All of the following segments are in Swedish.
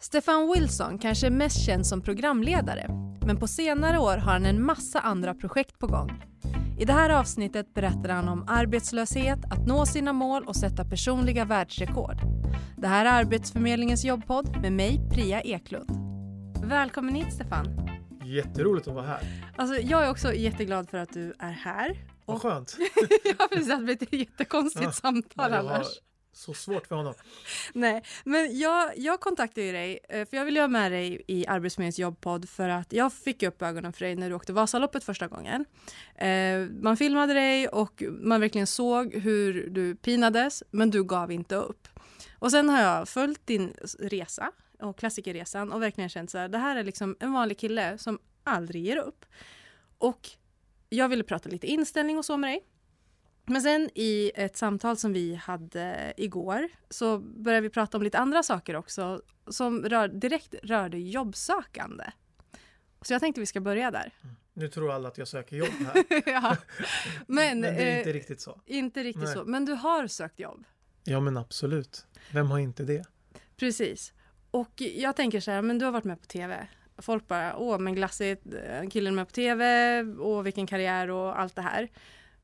Stefan Wilson kanske är mest känd som programledare men på senare år har han en massa andra projekt på gång. I det här avsnittet berättar han om arbetslöshet, att nå sina mål och sätta personliga världsrekord. Det här är Arbetsförmedlingens jobbpodd med mig, Priya Eklund. Välkommen hit Stefan. Jätteroligt att vara här. Alltså, jag är också jätteglad för att du är här. Vad skönt. ja, precis. Det blir ett jättekonstigt ja. samtal ja, annars. Så svårt för honom. Nej, men jag, jag kontaktade ju dig eh, för jag ville ha med dig i Arbetsförmedlingens jobbpodd för att jag fick upp ögonen för dig när du åkte Vasaloppet första gången. Eh, man filmade dig och man verkligen såg hur du pinades, men du gav inte upp. Och sen har jag följt din resa och klassikerresan och verkligen känt så här, det här är liksom en vanlig kille som aldrig ger upp. Och jag ville prata lite inställning och så med dig. Men sen i ett samtal som vi hade igår så började vi prata om lite andra saker också som rör, direkt rörde jobbsökande. Så jag tänkte vi ska börja där. Mm. Nu tror alla att jag söker jobb här. ja. men, men, det är inte eh, riktigt så. Inte riktigt Nej. så. Men du har sökt jobb? Ja men absolut. Vem har inte det? Precis. Och jag tänker så här, men du har varit med på TV. Folk bara, åh men glassigt, eh, killen med på TV, och vilken karriär och allt det här.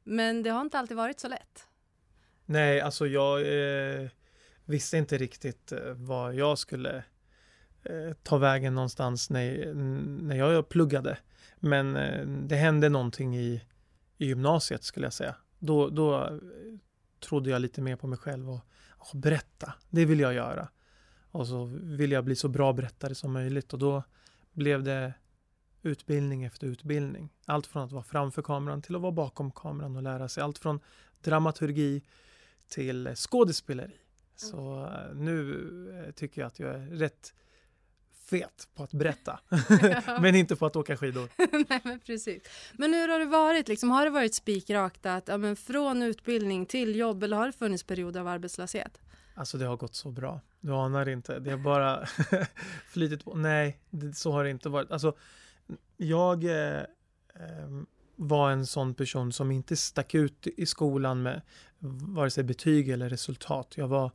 Men det har inte alltid varit så lätt. Nej, alltså jag eh, visste inte riktigt eh, vad jag skulle eh, ta vägen någonstans när, när jag pluggade. Men eh, det hände någonting i, i gymnasiet skulle jag säga. Då, då eh, trodde jag lite mer på mig själv och, och berätta, det vill jag göra. Och så vill jag bli så bra berättare som möjligt och då blev det utbildning efter utbildning. Allt från att vara framför kameran till att vara bakom kameran och lära sig allt från dramaturgi till skådespeleri. Så eh, nu eh, tycker jag att jag är rätt fet på att berätta, men inte på att åka skidor. Nej, men precis. Men hur har det varit? Liksom, har det varit spikrakt att ja, men från utbildning till jobb eller har det funnits perioder av arbetslöshet? Alltså det har gått så bra. Du anar inte. Det har bara flytit på. Nej, det, så har det inte varit. Alltså, jag eh, ehm, var en sån person som inte stack ut i skolan med vare sig betyg eller resultat. Jag var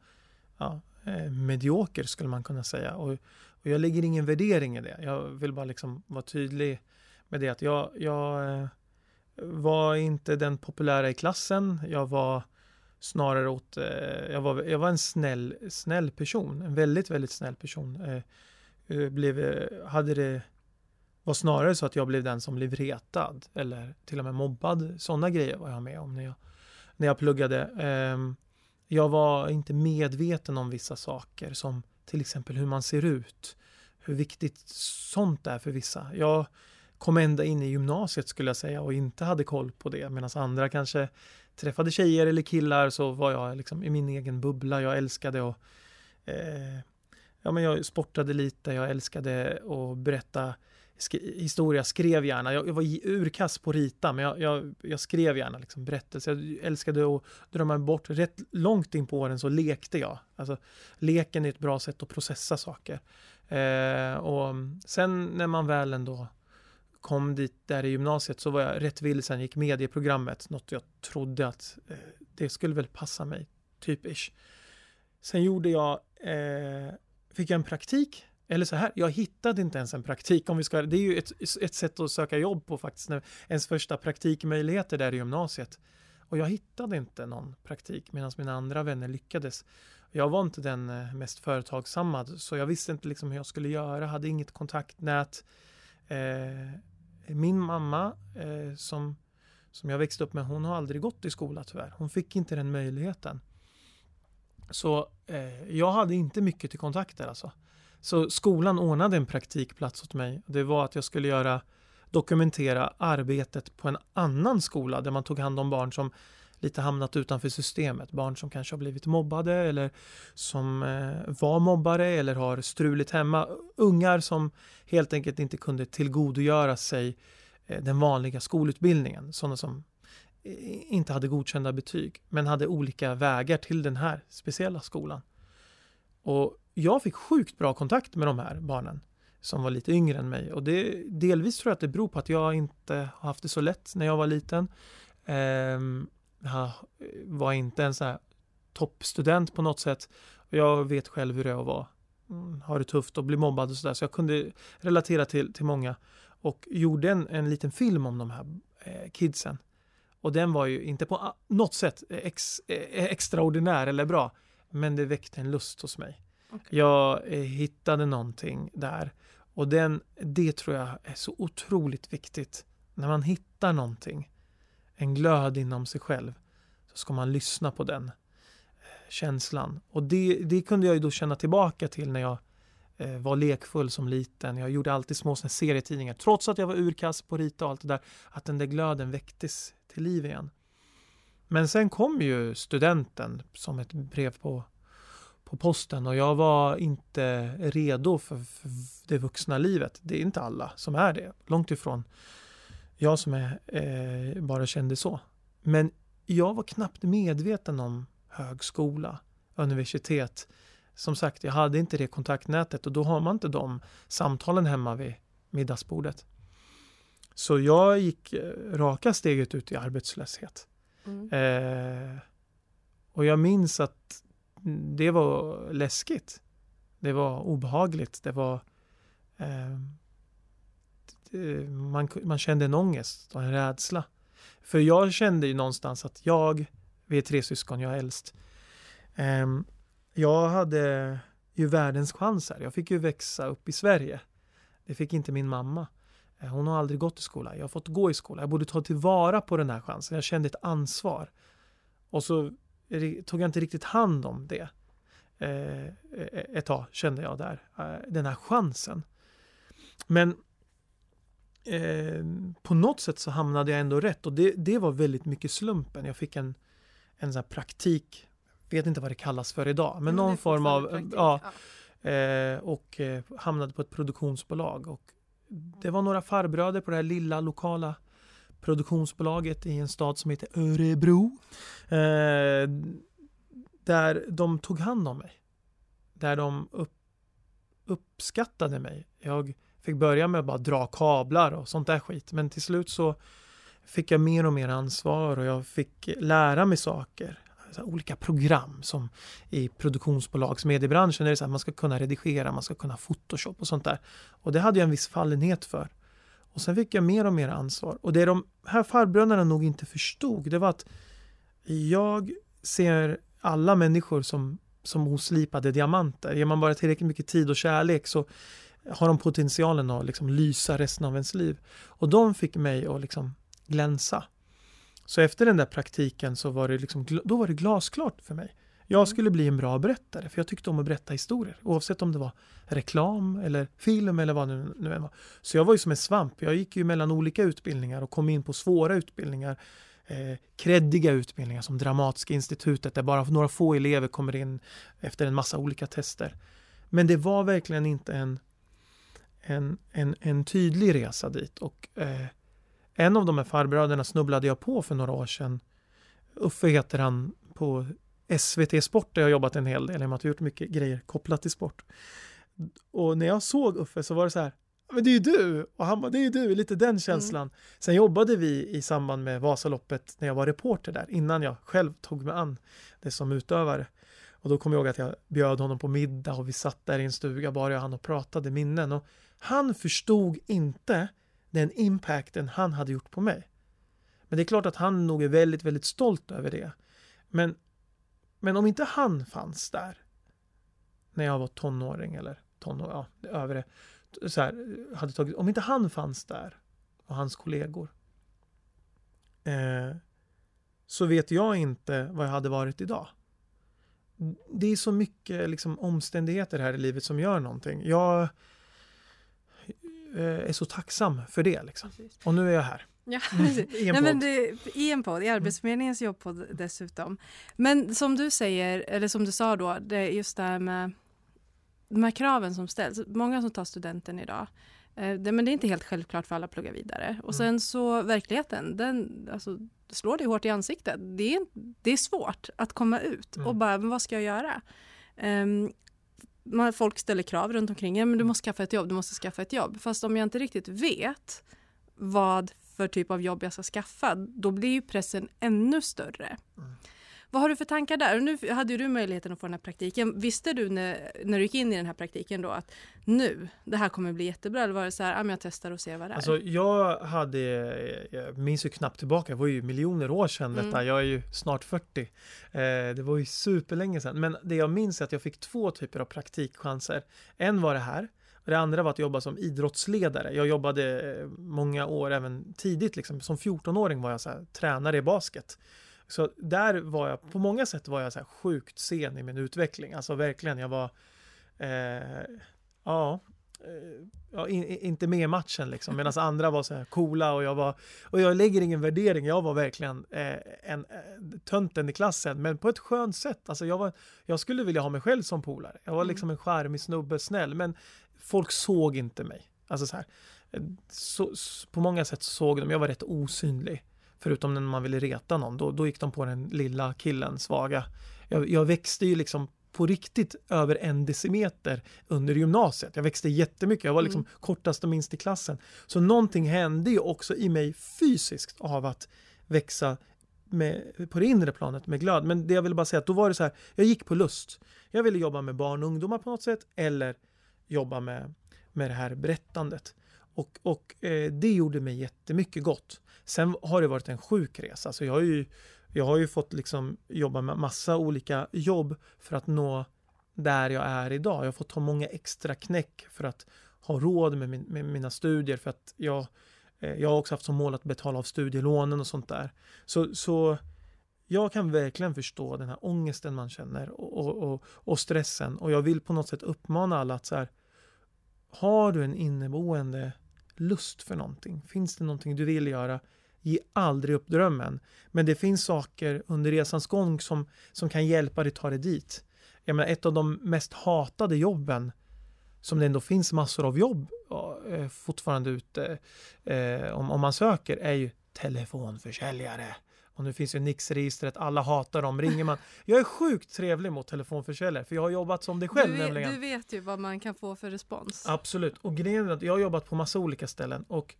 ja, eh, medioker skulle man kunna säga. Och, och, jag lägger ingen värdering i det. Jag vill bara liksom vara tydlig med det att jag, jag eh, var inte den populära i klassen. Jag var snarare åt, eh, jag, var, jag var en snäll, snäll person, en väldigt, väldigt snäll person. Eh, eh blev, eh, hade det var snarare så att jag blev den som blev retad eller till och med mobbad. Sådana grejer var jag med om när jag, när jag pluggade. Ehm, jag var inte medveten om vissa saker som till exempel hur man ser ut. Hur viktigt sånt är för vissa. Jag kom ända in i gymnasiet skulle jag säga och inte hade koll på det medan andra kanske träffade tjejer eller killar så var jag liksom i min egen bubbla. Jag älskade att eh, ja, men jag sportade lite, jag älskade att berätta sk- historia, skrev gärna. Jag, jag var urkass på att rita, men jag, jag, jag skrev gärna liksom berättelser. Jag älskade att drömma bort. Rätt långt in på åren så lekte jag. Alltså, leken är ett bra sätt att processa saker. Eh, och sen när man väl ändå kom dit där i gymnasiet så var jag rätt vilsen, gick medieprogrammet, något jag trodde att eh, det skulle väl passa mig, typiskt. Sen gjorde jag, eh, fick jag en praktik eller så här, jag hittade inte ens en praktik. Om vi ska, det är ju ett, ett sätt att söka jobb på faktiskt, när ens första praktikmöjligheter där i gymnasiet. Och jag hittade inte någon praktik medan mina andra vänner lyckades. Jag var inte den eh, mest företagsamma så jag visste inte liksom hur jag skulle göra, hade inget kontaktnät. Eh, min mamma eh, som, som jag växte upp med, hon har aldrig gått i skola tyvärr. Hon fick inte den möjligheten. Så eh, jag hade inte mycket till kontakter alltså. Så skolan ordnade en praktikplats åt mig. Det var att jag skulle göra dokumentera arbetet på en annan skola där man tog hand om barn som lite hamnat utanför systemet. Barn som kanske har blivit mobbade eller som eh, var mobbare eller har struligt hemma. Ungar som helt enkelt inte kunde tillgodogöra sig eh, den vanliga skolutbildningen. Sådana som eh, inte hade godkända betyg men hade olika vägar till den här speciella skolan. Och jag fick sjukt bra kontakt med de här barnen som var lite yngre än mig och det, delvis tror jag att det beror på att jag inte har haft det så lätt när jag var liten. Eh, jag var inte en sån här toppstudent på något sätt. Jag vet själv hur det är att vara mm, ha har det tufft och bli mobbad och sådär. Så jag kunde relatera till, till många och gjorde en, en liten film om de här eh, kidsen. Och den var ju inte på något sätt ex, eh, extraordinär eller bra, men det väckte en lust hos mig. Okay. Jag eh, hittade någonting där och den, det tror jag är så otroligt viktigt. När man hittar någonting, en glöd inom sig själv, så ska man lyssna på den eh, känslan. Och det, det kunde jag ju då känna tillbaka till när jag eh, var lekfull som liten. Jag gjorde alltid små serietidningar, trots att jag var urkast på rita och allt det där, att den där glöden väcktes till liv igen. Men sen kom ju studenten som ett brev på, på posten och jag var inte redo för, för det vuxna livet. Det är inte alla som är det, långt ifrån jag som är, eh, bara kände så. Men jag var knappt medveten om högskola, universitet. Som sagt, jag hade inte det kontaktnätet och då har man inte de samtalen hemma vid middagsbordet. Så jag gick eh, raka steget ut i arbetslöshet. Mm. Eh, och jag minns att det var läskigt. Det var obehagligt. Det var eh, det, eh, man, man kände en ångest och en rädsla. För jag kände ju någonstans att jag, vi är tre syskon, jag är äldst. Eh, jag hade ju världens chanser. Jag fick ju växa upp i Sverige. Det fick inte min mamma. Eh, hon har aldrig gått i skola. Jag har fått gå i skola. Jag borde ta tillvara på den här chansen. Jag kände ett ansvar. Och så tog jag inte riktigt hand om det. Eh, ett tag kände jag där. Eh, den här chansen. Men eh, på något sätt så hamnade jag ändå rätt och det, det var väldigt mycket slumpen. Jag fick en, en sån praktik, vet inte vad det kallas för idag, men mm, någon form av, praktik, ja, ja. Eh, och eh, hamnade på ett produktionsbolag och det var några farbröder på det här lilla lokala produktionsbolaget i en stad som heter Örebro. Eh, där de tog hand om mig. Där de upp, uppskattade mig. Jag fick börja med att bara dra kablar och sånt där skit. Men till slut så fick jag mer och mer ansvar och jag fick lära mig saker olika program som i produktionsbolagsmediebranschen är det så att man ska kunna redigera, man ska kunna photoshop och sånt där. Och det hade jag en viss fallenhet för. Och sen fick jag mer och mer ansvar. Och det de här farbröderna nog inte förstod, det var att jag ser alla människor som, som oslipade diamanter. Ger man bara tillräckligt mycket tid och kärlek så har de potentialen att liksom lysa resten av ens liv. Och de fick mig att liksom glänsa. Så efter den där praktiken så var det, liksom, då var det glasklart för mig. Jag mm. skulle bli en bra berättare, för jag tyckte om att berätta historier. Oavsett om det var reklam eller film eller vad det nu än var. Så jag var ju som en svamp. Jag gick ju mellan olika utbildningar och kom in på svåra utbildningar. Eh, kreddiga utbildningar som Dramatiska institutet där bara några få elever kommer in efter en massa olika tester. Men det var verkligen inte en, en, en, en tydlig resa dit. Och eh, en av de här farbröderna snubblade jag på för några år sedan. Uffe heter han på SVT Sport där jag jobbat en hel del, i och med att jag gjort mycket grejer kopplat till sport. Och när jag såg Uffe så var det så här, men det är ju du! Och han bara, det är ju du, lite den mm. känslan. Mm. Sen jobbade vi i samband med Vasaloppet när jag var reporter där, innan jag själv tog mig an det som utövare. Och då kom jag ihåg att jag bjöd honom på middag och vi satt där i en stuga, bara jag och han och pratade minnen. Och han förstod inte den impacten han hade gjort på mig. Men det är klart att han nog är väldigt, väldigt stolt över det. Men, men om inte han fanns där när jag var tonåring eller tonår, ja, övre, så här, hade tagit, om inte han fanns där och hans kollegor eh, så vet jag inte vad jag hade varit idag. Det är så mycket liksom, omständigheter här i livet som gör någonting. Jag Eh, är så tacksam för det. Liksom. Och nu är jag här. Ja, I, en Nej, men det, I en podd, i Arbetsförmedlingens jobbpodd dessutom. Men som du säger, eller som du sa då, det är just det här med de här kraven som ställs. Många som tar studenten idag, eh, det, men det är inte helt självklart för alla att plugga vidare. Och mm. sen så verkligheten, den alltså, slår dig hårt i ansiktet. Det är, det är svårt att komma ut mm. och bara, men vad ska jag göra? Um, man, folk ställer krav runt omkring. Ja, men du måste skaffa ett jobb, du måste skaffa ett jobb. Fast om jag inte riktigt vet vad för typ av jobb jag ska skaffa, då blir ju pressen ännu större. Mm. vad har du för tankar där? Nu hade du möjligheten att få den här praktiken. Visste du när, när du gick in i den här praktiken då att nu, det här kommer bli jättebra? Eller var det så här, ja, jag testar och ser vad det är? Alltså jag hade, jag minns ju knappt tillbaka, det var ju miljoner år sedan mm. detta. Jag är ju snart 40. Eh, det var ju superlänge sedan. Men det jag minns är att jag fick två typer av praktikchanser. En var det här. Det andra var att jobba som idrottsledare. Jag jobbade eh, många år, även tidigt, liksom. som 14-åring var jag så här, tränare i basket. Så där var jag, på många sätt var jag så här sjukt sen i min utveckling. Alltså verkligen, jag var, eh, ja, eh, ja in, inte med i matchen liksom. Medan andra var så här coola och jag var, och jag lägger ingen värdering, jag var verkligen eh, en eh, tönten i klassen, men på ett skönt sätt. Alltså jag, var, jag skulle vilja ha mig själv som polare. Jag var mm. liksom en charmig snubbe, snäll, men folk såg inte mig. Alltså så här, eh, så, på många sätt såg de, jag var rätt osynlig. Förutom när man ville reta någon, då, då gick de på den lilla killen, svaga. Jag, jag växte ju liksom på riktigt över en decimeter under gymnasiet. Jag växte jättemycket, jag var liksom mm. kortast och minst i klassen. Så någonting hände ju också i mig fysiskt av att växa med, på det inre planet med glöd. Men det jag ville bara säga att då var det så här, jag gick på lust. Jag ville jobba med barn och ungdomar på något sätt eller jobba med, med det här berättandet. Och, och eh, det gjorde mig jättemycket gott. Sen har det varit en sjuk resa. Så jag har ju, jag har ju fått liksom jobba med massa olika jobb för att nå där jag är idag. Jag har fått ta många extra knäck för att ha råd med, min, med mina studier för att jag, eh, jag har också haft som mål att betala av studielånen och sånt där. Så, så jag kan verkligen förstå den här ångesten man känner och, och, och, och stressen och jag vill på något sätt uppmana alla att så här, har du en inneboende lust för någonting? Finns det någonting du vill göra? Ge aldrig upp drömmen. Men det finns saker under resans gång som, som kan hjälpa dig ta dig dit. Jag menar, ett av de mest hatade jobben som det ändå finns massor av jobb eh, fortfarande ute eh, om, om man söker är ju telefonförsäljare. Och nu finns ju Nix-registret, alla hatar dem. Ringer man. Jag är sjukt trevlig mot telefonförsäljare för jag har jobbat som det själv du nämligen. Du vet ju vad man kan få för respons. Absolut. Och grejen är att jag har jobbat på massa olika ställen och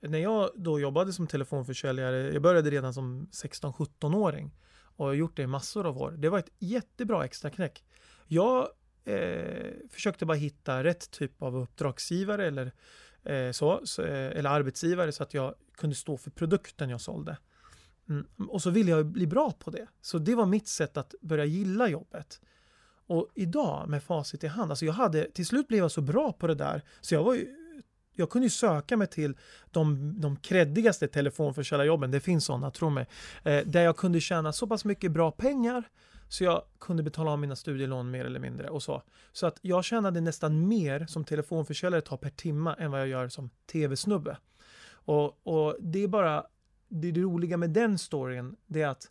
när jag då jobbade som telefonförsäljare, jag började redan som 16-17-åring och har gjort det i massor av år. Det var ett jättebra extra knäck. Jag eh, försökte bara hitta rätt typ av uppdragsgivare eller, eh, så, så, eh, eller arbetsgivare så att jag kunde stå för produkten jag sålde. Mm. Och så ville jag bli bra på det. Så det var mitt sätt att börja gilla jobbet. Och idag med facit i hand, alltså jag hade, till slut blev jag så bra på det där så jag var ju, jag kunde ju söka mig till de, de kreddigaste telefonförsäljarjobben, det finns sådana, tro mig, eh, där jag kunde tjäna så pass mycket bra pengar så jag kunde betala av mina studielån mer eller mindre och så. Så att jag tjänade nästan mer som telefonförsäljare tar per timma än vad jag gör som tv-snubbe. Och, och det är bara det, det roliga med den storyn, det är att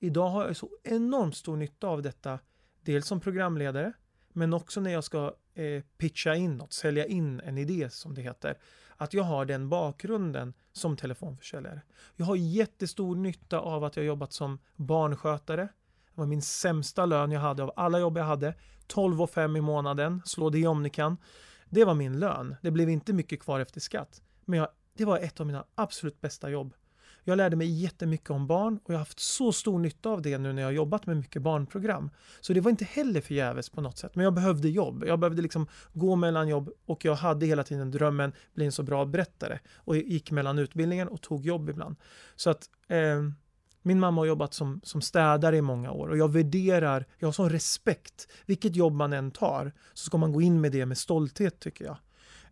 idag har jag så enormt stor nytta av detta. Dels som programledare, men också när jag ska eh, pitcha in något, sälja in en idé som det heter. Att jag har den bakgrunden som telefonförsäljare. Jag har jättestor nytta av att jag jobbat som barnskötare. Det var min sämsta lön jag hade av alla jobb jag hade. 12 och 5 i månaden, slå det om ni kan. Det var min lön. Det blev inte mycket kvar efter skatt. Men jag, det var ett av mina absolut bästa jobb. Jag lärde mig jättemycket om barn och jag har haft så stor nytta av det nu när jag har jobbat med mycket barnprogram. Så det var inte heller förgäves på något sätt, men jag behövde jobb. Jag behövde liksom gå mellan jobb och jag hade hela tiden drömmen bli en så bra berättare och gick mellan utbildningen och tog jobb ibland. Så att eh, min mamma har jobbat som, som städare i många år och jag värderar, jag har sån respekt. Vilket jobb man än tar så ska man gå in med det med stolthet tycker jag.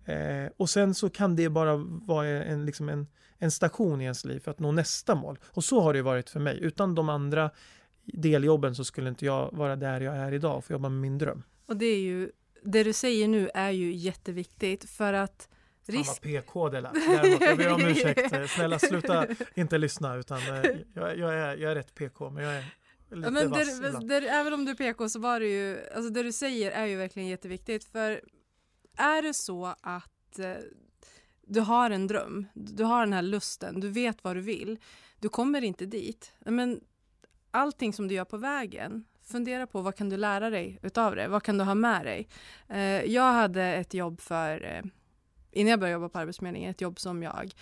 Eh, och sen så kan det bara vara en, liksom en, en station i ens liv för att nå nästa mål. Och så har det varit för mig. Utan de andra deljobben så skulle inte jag vara där jag är idag och få jobba med min dröm. Och det är ju, det du säger nu är ju jätteviktigt för att Risk... Fan vad PK det lät. Däremot, jag ber om ursäkt. Snälla sluta inte lyssna utan eh, jag, jag, är, jag är rätt PK men jag är lite ja, men vass där, där, Även om du är PK så var det ju, alltså det du säger är ju verkligen jätteviktigt för är det så att eh, du har en dröm, du har den här lusten, du vet vad du vill, du kommer inte dit. Men allting som du gör på vägen, fundera på vad kan du lära dig utav det? Vad kan du ha med dig? Eh, jag hade ett jobb för, eh, innan jag började jobba på Arbetsförmedlingen, ett jobb som jag,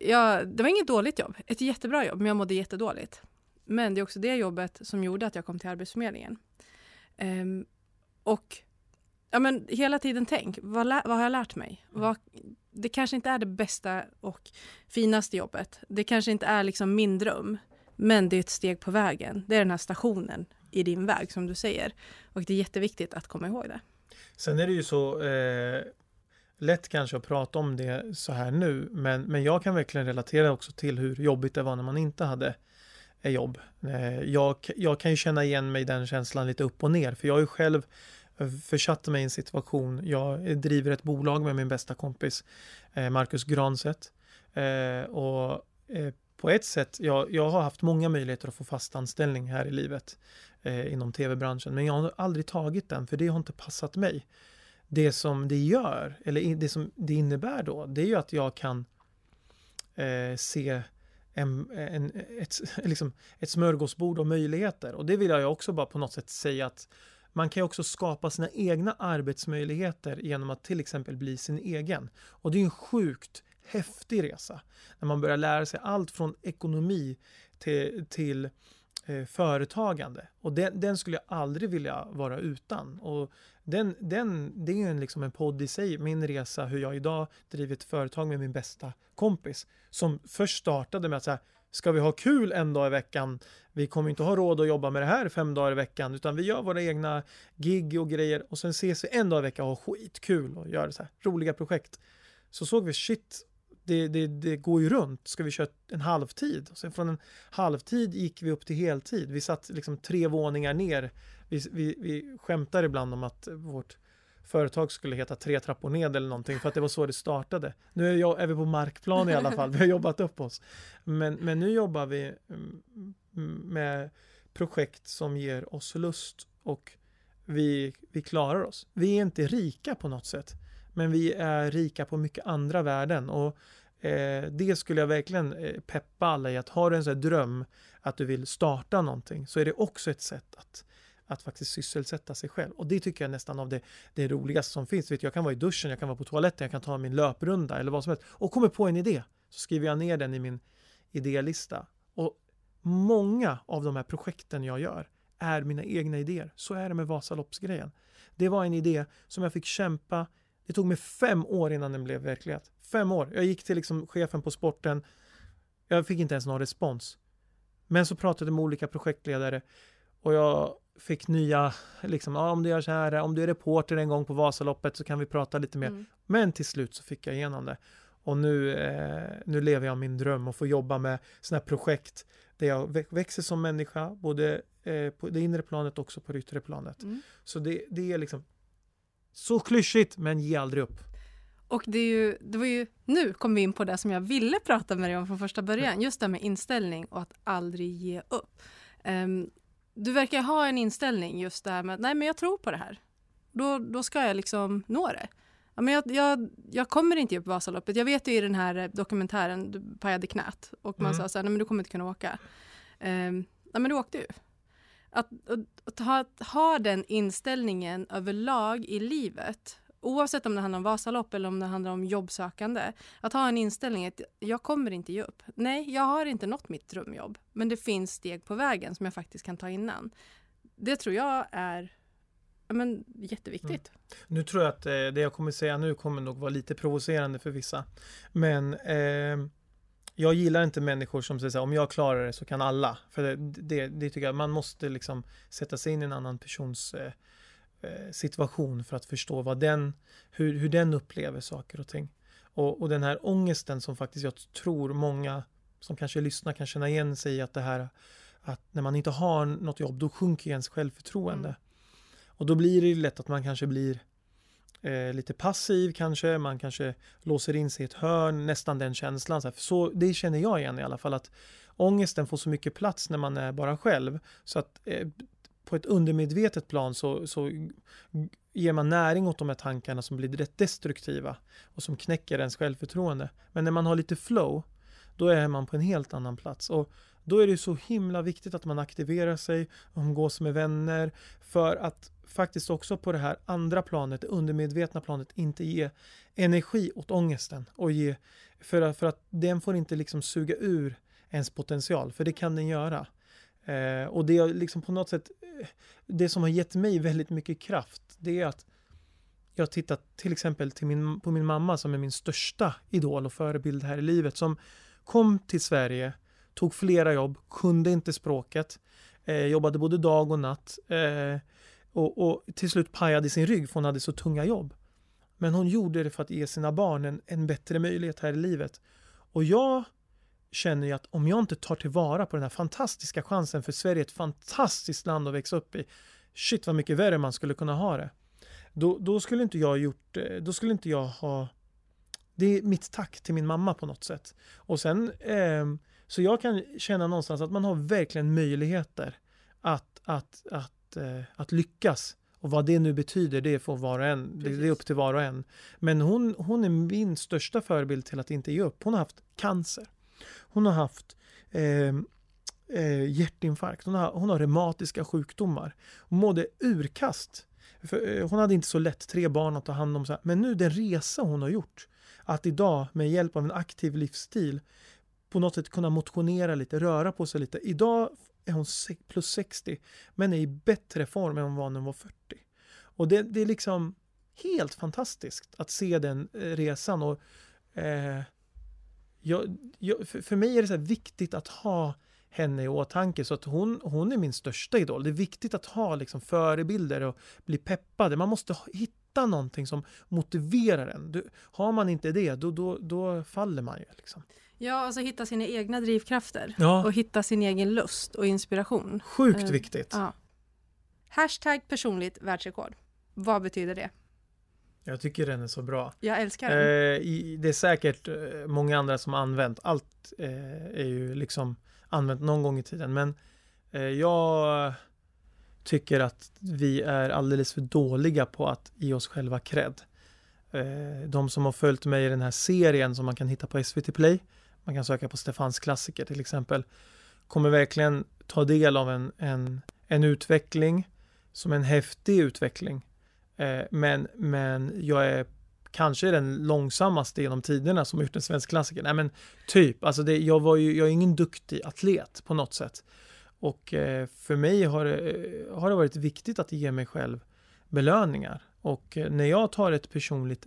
jag, det var inget dåligt jobb, ett jättebra jobb, men jag mådde jättedåligt. Men det är också det jobbet som gjorde att jag kom till Arbetsförmedlingen. Um, och ja, men hela tiden tänk, vad, vad har jag lärt mig? Mm. Vad, det kanske inte är det bästa och finaste jobbet. Det kanske inte är liksom min dröm. Men det är ett steg på vägen. Det är den här stationen i din väg som du säger. Och det är jätteviktigt att komma ihåg det. Sen är det ju så eh, lätt kanske att prata om det så här nu, men, men jag kan verkligen relatera också till hur jobbigt det var när man inte hade eh, jobb. Eh, jag, jag kan ju känna igen mig i den känslan lite upp och ner, för jag har ju själv försatt mig i en situation. Jag driver ett bolag med min bästa kompis eh, Marcus Granset. Eh, och eh, på ett sätt, jag, jag har haft många möjligheter att få fast anställning här i livet inom tv-branschen, men jag har aldrig tagit den för det har inte passat mig. Det som det gör, eller det som det innebär då, det är ju att jag kan eh, se en, en, ett, liksom ett smörgåsbord av möjligheter. Och det vill jag också bara på något sätt säga att man kan ju också skapa sina egna arbetsmöjligheter genom att till exempel bli sin egen. Och det är en sjukt häftig resa. När man börjar lära sig allt från ekonomi till, till eh, företagande. Och den, den, skulle jag aldrig vilja vara utan. Och den, den, det är en, liksom en podd i sig, min resa, hur jag idag driver ett företag med min bästa kompis. Som först startade med att säga, ska vi ha kul en dag i veckan? Vi kommer inte ha råd att jobba med det här fem dagar i veckan, utan vi gör våra egna gig och grejer och sen ses vi en dag i veckan och har skitkul och gör så här roliga projekt. Så såg vi, shit, det, det, det, går ju runt. Ska vi köra en halvtid? Och sen från en halvtid gick vi upp till heltid. Vi satt liksom tre våningar ner. Vi, vi, vi skämtar ibland om att vårt företag skulle heta Tre trappor ned eller någonting för att det var så det startade. Nu är, jag, är vi på markplan i alla fall, vi har jobbat upp oss. Men, men nu jobbar vi mm, mm, med projekt som ger oss lust och vi, vi klarar oss. Vi är inte rika på något sätt, men vi är rika på mycket andra värden och Eh, det skulle jag verkligen eh, peppa alla i att har du en sån dröm att du vill starta någonting så är det också ett sätt att, att faktiskt sysselsätta sig själv. Och det tycker jag nästan av det, det roligaste som finns. Vet, jag kan vara i duschen, jag kan vara på toaletten, jag kan ta min löprunda eller vad som helst och kommer på en idé så skriver jag ner den i min idélista. Och många av de här projekten jag gör är mina egna idéer. Så är det med Vasaloppsgrejen. Det var en idé som jag fick kämpa det tog mig fem år innan den blev verklighet. Fem år. Jag gick till liksom chefen på sporten. Jag fick inte ens någon respons. Men så pratade jag med olika projektledare och jag fick nya, liksom, ja, om du gör så här, om du är reporter en gång på Vasaloppet så kan vi prata lite mer. Mm. Men till slut så fick jag igenom det. Och nu, eh, nu lever jag min dröm och får jobba med sådana här projekt där jag växer som människa, både eh, på det inre planet och också på det yttre planet. Mm. Så det, det är liksom så klyschigt, men ge aldrig upp. Och det, är ju, det var ju, nu kom vi in på det som jag ville prata med dig om från första början, just det med inställning och att aldrig ge upp. Um, du verkar ha en inställning just det här med, nej men jag tror på det här. Då, då ska jag liksom nå det. Ja, men jag, jag, jag kommer inte ge upp Vasaloppet. Jag vet ju i den här dokumentären, du pajade knät och man mm. sa så här, nej men du kommer inte kunna åka. Um, ja men du åkte ju. Att, att, att, ha, att ha den inställningen överlag i livet oavsett om det handlar om Vasalopp eller om det handlar om jobbsökande, att ha en inställning att jag kommer inte ge upp. Nej, jag har inte nått mitt drömjobb, men det finns steg på vägen som jag faktiskt kan ta innan. Det tror jag är men, jätteviktigt. Mm. Nu tror jag att eh, det jag kommer säga nu kommer nog vara lite provocerande för vissa. Men eh, jag gillar inte människor som säger så här, om jag klarar det så kan alla. För det, det, det, tycker jag, man måste liksom sätta sig in i en annan persons eh, Eh, situation för att förstå vad den, hur, hur den upplever saker och ting. Och, och den här ångesten som faktiskt jag tror många som kanske lyssnar kan känna igen sig i att det här att när man inte har något jobb då sjunker ens självförtroende. Mm. Och då blir det lätt att man kanske blir eh, lite passiv kanske, man kanske låser in sig i ett hörn, nästan den känslan. Så, så det känner jag igen i alla fall att ångesten får så mycket plats när man är bara själv så att eh, på ett undermedvetet plan så, så ger man näring åt de här tankarna som blir rätt destruktiva och som knäcker ens självförtroende. Men när man har lite flow, då är man på en helt annan plats. Och då är det så himla viktigt att man aktiverar sig, umgås med vänner, för att faktiskt också på det här andra planet, det undermedvetna planet, inte ge energi åt ångesten. Och ge, för, att, för att den får inte liksom suga ur ens potential, för det kan den göra. Eh, och det är liksom på något sätt, eh, det som har gett mig väldigt mycket kraft, det är att jag har tittat till exempel till min, på min mamma som är min största idol och förebild här i livet som kom till Sverige, tog flera jobb, kunde inte språket, eh, jobbade både dag och natt eh, och, och, till slut pajade sin rygg för hon hade så tunga jobb. Men hon gjorde det för att ge sina barn en, en bättre möjlighet här i livet. Och jag känner ju att om jag inte tar tillvara på den här fantastiska chansen för Sverige, ett fantastiskt land att växa upp i, shit vad mycket värre man skulle kunna ha det. Då, då skulle inte jag gjort, eh, då skulle inte jag ha det är mitt tack till min mamma på något sätt. Och sen, eh, så jag kan känna någonstans att man har verkligen möjligheter att, att, att, eh, att lyckas. Och vad det nu betyder, det får var och en. Det, det, är upp till var och en. Men hon, hon är min största förebild till att inte ge upp. Hon har haft cancer. Hon har haft eh, eh, hjärtinfarkt. Hon har, hon har reumatiska sjukdomar. Hon mådde urkast. För, eh, hon hade inte så lätt, tre barn att ta hand om. Så här. Men nu den resa hon har gjort. Att idag med hjälp av en aktiv livsstil på något sätt kunna motionera lite, röra på sig lite. Idag är hon plus 60 men är i bättre form än hon var när hon var 40. Och det, det är liksom helt fantastiskt att se den eh, resan. Och, eh, jag, jag, för, för, mig är det så viktigt att ha henne i åtanke så att hon, hon är min största idol. Det är viktigt att ha liksom förebilder och bli peppade. Man måste hitta någonting som motiverar en. Du, har man inte det, då, då, då faller man ju. Liksom. Ja, alltså hitta sina egna drivkrafter ja. och hitta sin egen lust och inspiration. Sjukt uh, viktigt. Ja. Hashtag personligt världsrekord. Vad betyder det? Jag tycker den är så bra. Jag älskar den. Eh, det är säkert eh, många andra som har använt. Allt eh, är ju liksom använt någon gång i tiden. Men eh, jag tycker att vi är alldeles för dåliga på att ge oss själva cred. Eh, de som har följt mig i den här serien som man kan hitta på SVT Play, man kan söka på Stefans klassiker till exempel, kommer verkligen ta del av en, en, en utveckling som en häftig utveckling. Eh, men, men jag är kanske den långsammaste genom tiderna som har gjort en svensk klassiker. Nej men typ, alltså det, jag, var ju, jag är ingen duktig atlet på något sätt. Och eh, för mig har det, eh, har det varit viktigt att ge mig själv belöningar. Och eh, när jag tar ett personligt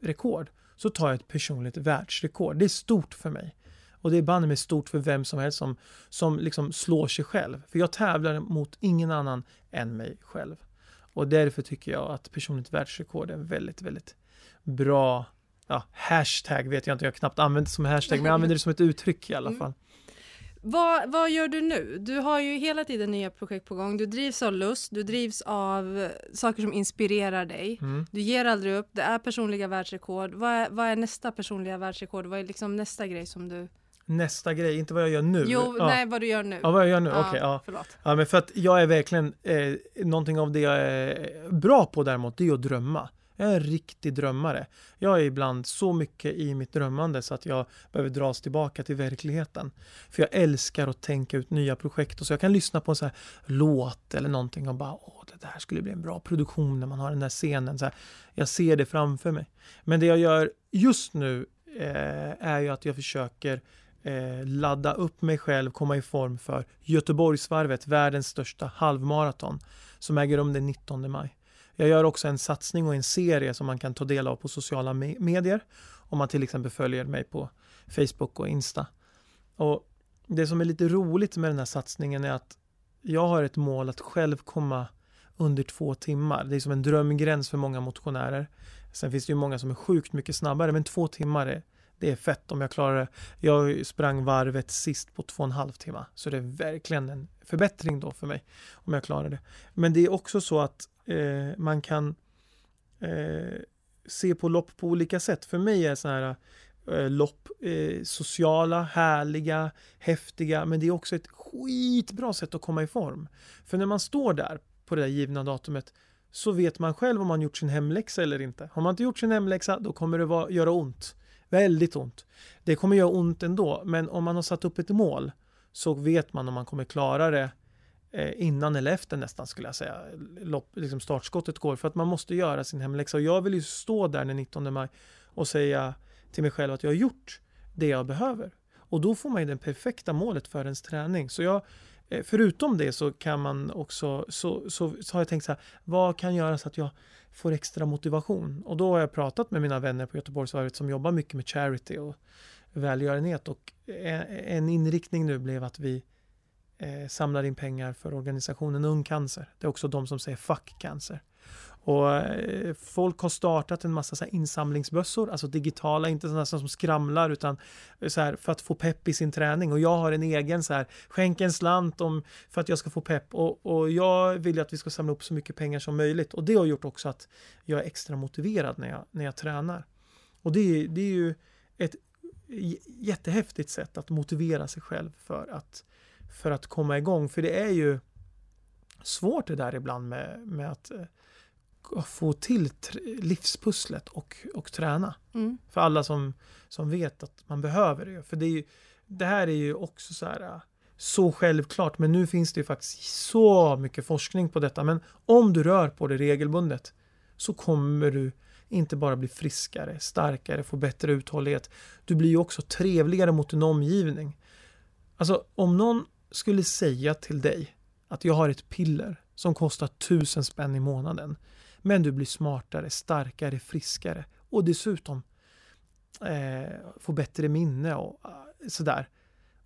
rekord så tar jag ett personligt världsrekord. Det är stort för mig. Och det är banne mig stort för vem som helst som, som liksom slår sig själv. För jag tävlar mot ingen annan än mig själv. Och därför tycker jag att personligt världsrekord är väldigt, väldigt bra ja, hashtag vet jag inte, jag har knappt använt det som hashtag, men jag använder det som ett uttryck i alla mm. fall. Vad, vad gör du nu? Du har ju hela tiden nya projekt på gång. Du drivs av lust, du drivs av saker som inspirerar dig. Mm. Du ger aldrig upp, det är personliga världsrekord. Vad är, vad är nästa personliga världsrekord? Vad är liksom nästa grej som du nästa grej, inte vad jag gör nu. Jo, ja. nej vad du gör nu. Ja, vad jag gör nu, ja, okej. Ja. Förlåt. ja, men för att jag är verkligen, eh, någonting av det jag är bra på däremot, det är att drömma. Jag är en riktig drömmare. Jag är ibland så mycket i mitt drömmande så att jag behöver dras tillbaka till verkligheten. För jag älskar att tänka ut nya projekt och så jag kan lyssna på en så här låt eller någonting och bara åh, det där skulle bli en bra produktion när man har den där scenen. Så här, jag ser det framför mig. Men det jag gör just nu eh, är ju att jag försöker eh, ladda upp mig själv, komma i form för Göteborgsvarvet, världens största halvmaraton som äger rum den 19 maj. Jag gör också en satsning och en serie som man kan ta del av på sociala medier om man till exempel följer mig på Facebook och Insta. Och Det som är lite roligt med den här satsningen är att jag har ett mål att själv komma under två timmar. Det är som en drömgräns för många motionärer. Sen finns det ju många som är sjukt mycket snabbare, men två timmar är, det är fett om jag klarar det. Jag sprang varvet sist på två och en halv timme, så det är verkligen en förbättring då för mig om jag klarar det. Men det är också så att eh, man kan eh, se på lopp på olika sätt. För mig är sådana här eh, lopp eh, sociala, härliga, häftiga, men det är också ett skitbra sätt att komma i form. För när man står där på det där givna datumet så vet man själv om man gjort sin hemläxa eller inte. Har man inte gjort sin hemläxa, då kommer det vara, göra ont. Väldigt ont. Det kommer göra ont ändå, men om man har satt upp ett mål så vet man om man kommer klara det eh, innan eller efter nästan skulle jag säga. Lopp, liksom startskottet går för att man måste göra sin hemläxa och jag vill ju stå där den 19 maj och säga till mig själv att jag har gjort det jag behöver. Och då får man ju det perfekta målet för ens träning. Så jag eh, förutom det så kan man också, så, så, så har jag tänkt så här, vad kan göra så att jag får extra motivation? Och då har jag pratat med mina vänner på Göteborgsvarvet som jobbar mycket med charity och välgörenhet och en inriktning nu blev att vi eh, samlar in pengar för organisationen Ung Cancer. Det är också de som säger fuck cancer. Och eh, folk har startat en massa så här insamlingsbössor, alltså digitala, inte sådana som skramlar utan så här, för att få pepp i sin träning. Och jag har en egen så här, skänk en slant om, för att jag ska få pepp. Och, och jag vill att vi ska samla upp så mycket pengar som möjligt. Och det har gjort också att jag är extra motiverad när jag, när jag tränar. Och det, det är ju ett jättehäftigt sätt att motivera sig själv för att, för att komma igång. För det är ju svårt det där ibland med, med att uh, få till livspusslet och, och träna. Mm. För alla som, som vet att man behöver det. För det, är ju, det här är ju också så här uh, så självklart, men nu finns det ju faktiskt så mycket forskning på detta. Men om du rör på dig regelbundet så kommer du inte bara bli friskare, starkare, få bättre uthållighet. Du blir ju också trevligare mot din omgivning. Alltså om någon skulle säga till dig att jag har ett piller som kostar tusen spänn i månaden men du blir smartare, starkare, friskare och dessutom eh, får bättre minne och uh, sådär.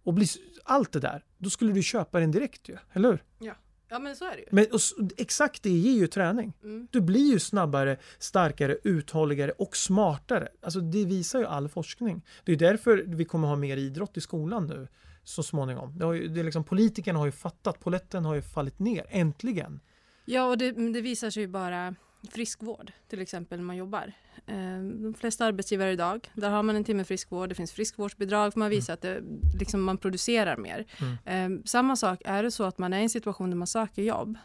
Och blir, allt det där, då skulle du köpa den direkt ju, eller hur? Ja. Ja men så är det ju. Men och, exakt det ger ju träning. Mm. Du blir ju snabbare, starkare, uthålligare och smartare. Alltså det visar ju all forskning. Det är därför vi kommer ha mer idrott i skolan nu så småningom. Det har ju, det är liksom, politikerna har ju fattat, poletten har ju fallit ner, äntligen. Ja och det, det visar sig ju bara friskvård till exempel när man jobbar. Ehm, de flesta arbetsgivare idag, där har man en timme friskvård, det finns friskvårdsbidrag för man visar mm. att det, liksom, man producerar mer. Mm. Ehm, samma sak, är det så att man är i en situation där man söker jobb,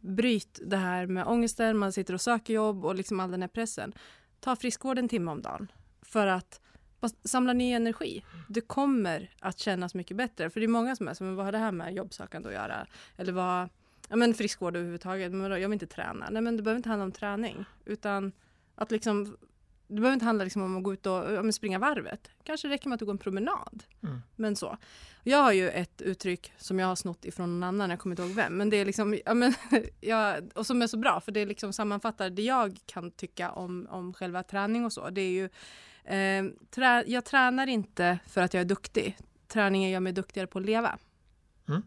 bryt det här med ångesten, man sitter och söker jobb och liksom all den här pressen. Ta friskvård en timme om dagen för att samla ny energi. Det kommer att kännas mycket bättre. För det är många som är så, men vad har det här med jobbsökande att göra? Eller vad, ja men friskvård överhuvudtaget, men jag vill inte träna. Nej men det behöver inte handla om träning, utan att liksom det behöver inte handla liksom om att gå ut och ja, springa varvet. Kanske räcker med att du går en promenad. Mm. Men så. Jag har ju ett uttryck som jag har snott ifrån någon annan, jag kommer inte ihåg vem. Men det är liksom, ja, men, ja, och som är så bra, för det liksom sammanfattar det jag kan tycka om, om själva träning och så. Det är ju, trä, jag tränar inte för att jag är duktig. Träningen gör mig duktigare på att leva. Mm.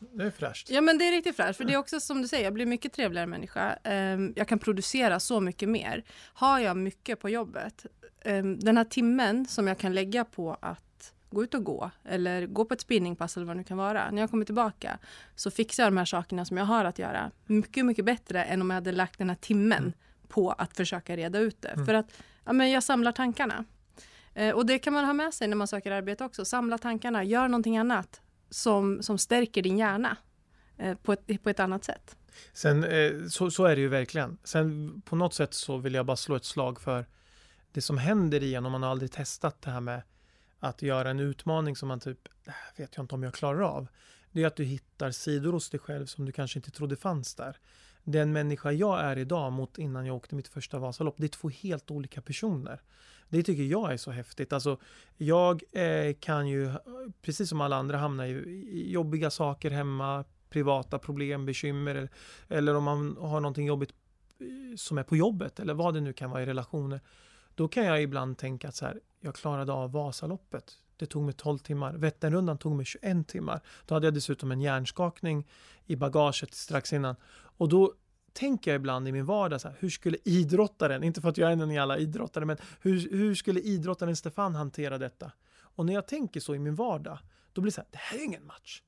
Det är fräscht. Ja men det är riktigt fräscht. För det är också som du säger, jag blir mycket trevligare människa. Um, jag kan producera så mycket mer. Har jag mycket på jobbet, um, den här timmen som jag kan lägga på att gå ut och gå eller gå på ett spinningpass eller vad det nu kan vara. När jag kommer tillbaka så fixar jag de här sakerna som jag har att göra mycket, mycket bättre än om jag hade lagt den här timmen mm. på att försöka reda ut det. Mm. För att ja, men jag samlar tankarna. Eh, och det kan man ha med sig när man söker arbete också. Samla tankarna, gör någonting annat som, som stärker din hjärna eh, på, ett, på ett annat sätt. Sen, eh, så, så är det ju verkligen. Sen på något sätt så vill jag bara slå ett slag för det som händer igen om man har aldrig testat det här med att göra en utmaning som man typ, det här vet jag inte om jag klarar av. Det är att du hittar sidor hos dig själv som du kanske inte trodde fanns där. Den människa jag är idag mot innan jag åkte mitt första Vasalopp, det är två helt olika personer. Det tycker jag är så häftigt. Alltså, jag eh, kan ju, precis som alla andra, hamna i, i jobbiga saker hemma, privata problem, bekymmer eller, eller om man har någonting jobbigt eh, som är på jobbet eller vad det nu kan vara i relationer. Då kan jag ibland tänka att så här, jag klarade av Vasaloppet. Det tog mig 12 timmar. Vätternrundan tog mig 21 timmar. Då hade jag dessutom en hjärnskakning i bagaget strax innan. Och då tänker jag ibland i min vardag, så här, hur skulle idrottaren, inte för att jag är en i alla idrottare, men hur, hur skulle idrottaren Stefan hantera detta? Och när jag tänker så i min vardag, då blir det så här, det här är ingen match.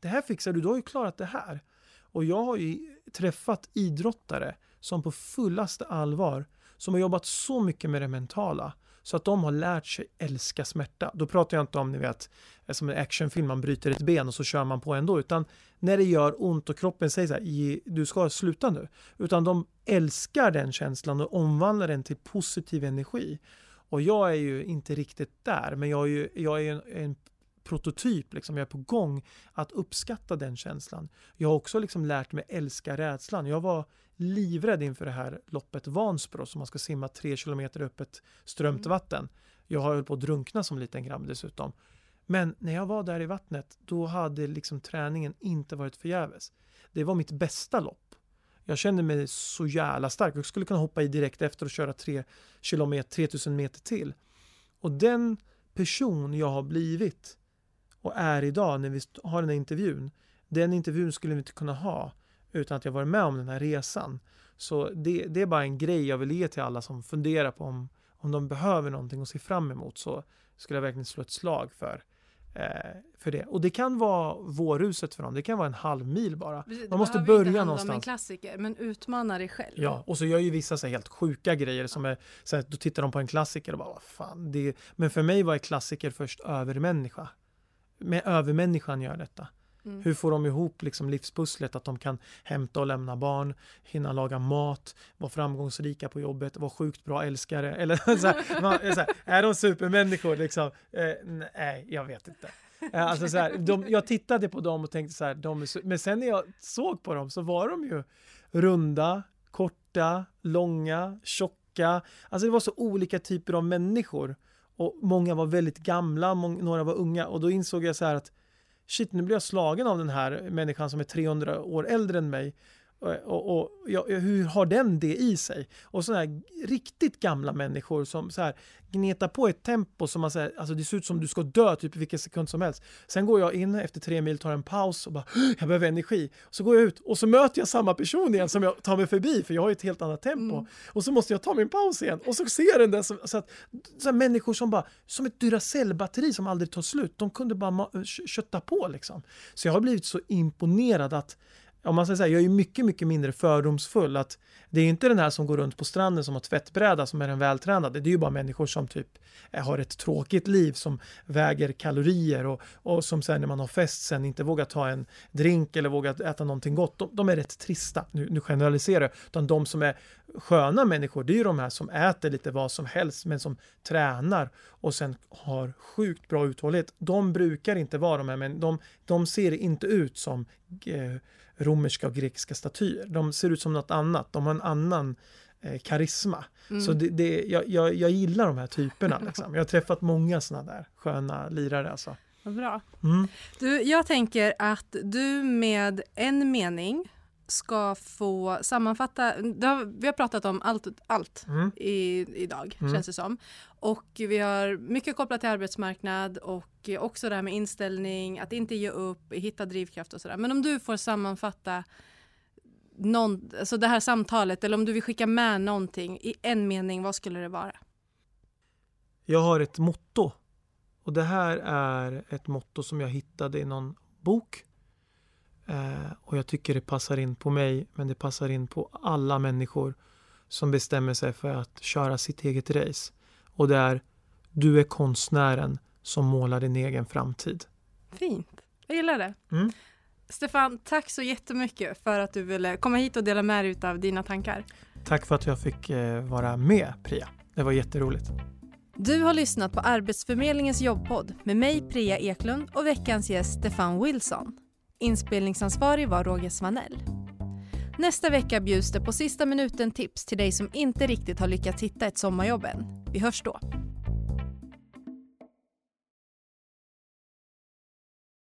Det här fixar du, du har ju klarat det här. Och jag har ju träffat idrottare som på fullaste allvar, som har jobbat så mycket med det mentala, så att de har lärt sig älska smärta. Då pratar jag inte om, ni vet, eh, som en actionfilm, man bryter ett ben och så kör man på ändå, utan när det gör ont och kroppen säger så här, du ska sluta nu. Utan de älskar den känslan och omvandlar den till positiv energi. Och jag är ju inte riktigt där, men jag är ju jag är en, en prototyp, liksom. jag är på gång att uppskatta den känslan. Jag har också liksom lärt mig älska rädslan. Jag var livrädd inför det här loppet Vansbro som man ska simma tre kilometer öppet strömt mm. vatten. Jag har höll på att drunkna som liten grabb dessutom. Men när jag var där i vattnet, då hade liksom träningen inte varit förgäves. Det var mitt bästa lopp. Jag kände mig så jävla stark. Jag skulle kunna hoppa i direkt efter och köra 3 kilometer, 3000 meter till. Och den person jag har blivit och är idag när vi har den här intervjun, den intervjun skulle vi inte kunna ha utan att jag varit med om den här resan. Så det, det är bara en grej jag vill ge till alla som funderar på om, om de behöver någonting att se fram emot så skulle jag verkligen slå ett slag för eh, för det. Och det kan vara vårhuset för dem, det kan vara en halv mil bara. Precis, Man måste börja inte någonstans. om en klassiker, men utmana dig själv. Ja, och så gör ju vissa så helt sjuka grejer som är så här, då tittar de på en klassiker och bara vad fan, det Men för mig var en klassiker först övermänniska. Med övermänniskan gör detta. Mm. Hur får de ihop liksom livspusslet att de kan hämta och lämna barn, hinna laga mat, vara framgångsrika på jobbet, vara sjukt bra älskare eller så här, man, så här, är de supermänniskor liksom? Eh, nej, jag vet inte. Eh, Alltså så här, de, jag tittade på dem och tänkte så här, de är men sen när jag såg på dem så var de ju runda, korta, långa, tjocka. Alltså det var så olika typer av människor. Och många var väldigt gamla, några var unga. Och då insåg jag så här att shit, nu blir jag slagen av den här människan som är 300 år äldre än mig. Och, och, och ja, hur har den det i sig? Och sådana här riktigt gamla människor som så här gnetar på ett tempo som man säger, alltså det ser ut som du ska dö typ i vilken sekund som helst. Sen går jag in efter tre mil, tar en paus och bara jag behöver energi. Så går jag ut och så möter jag samma person igen som jag tar mig förbi för jag har ju ett helt annat tempo. Mm. Och så måste jag ta min paus igen och så ser jag den där som, så att, så här människor som bara, som ett Duracell-batteri som aldrig tar slut. De kunde bara kötta på liksom. Så jag har blivit så imponerad att om man säger så här, jag är ju mycket, mycket mindre fördomsfull. Att det är ju inte den här som går runt på stranden som har tvättbräda som är den vältränade. Det är ju bara människor som typ eh, har ett tråkigt liv som väger kalorier och, och som sen när man har fest sen inte vågar ta en drink eller vågar äta någonting gott. De, de är rätt trista, nu, nu generaliserar jag. Utan de som är sköna människor, det är ju de här som äter lite vad som helst men som tränar och sen har sjukt bra uthållighet. De brukar inte vara de här, men de, de ser inte ut som eh, romerska och grekiska statyer. De ser ut som något annat. De har en annan eh, karisma. Mm. Så det, det, jag, jag, jag gillar de här typerna. Liksom. Jag har träffat många sådana där sköna lirare. Alltså. Vad bra. Mm. Du, jag tänker att du med en mening ska få sammanfatta, har, vi har pratat om allt, allt Mm. i, idag Mm. känns det som. Och vi har mycket kopplat till arbetsmarknad och också det här med inställning, att inte ge upp, hitta drivkraft och sådär. Men om du får sammanfatta någon, alltså det här samtalet eller om du vill skicka med någonting i en mening, vad skulle det vara? Jag har ett motto. Och det här är ett motto som jag hittade i någon bok. Eh, och jag tycker det passar in på mig, men det passar in på alla människor som bestämmer sig för att köra sitt eget race. Och det är Du är konstnären som målar din egen framtid. Fint, jag gillar det. Mm. Stefan, tack så jättemycket för att du ville komma hit och dela med dig av dina tankar. Tack för att jag fick eh, vara med, Priya. Det var jätteroligt. Du har lyssnat på Arbetsförmedlingens jobbpodd med mig Priya Eklund och veckans gäst Stefan Wilson. Inspelningsansvarig var Roger Svanell. Nästa vecka bjuds det på sista minuten tips till dig som inte riktigt har lyckats hitta ett sommarjobb än. Vi hörs då.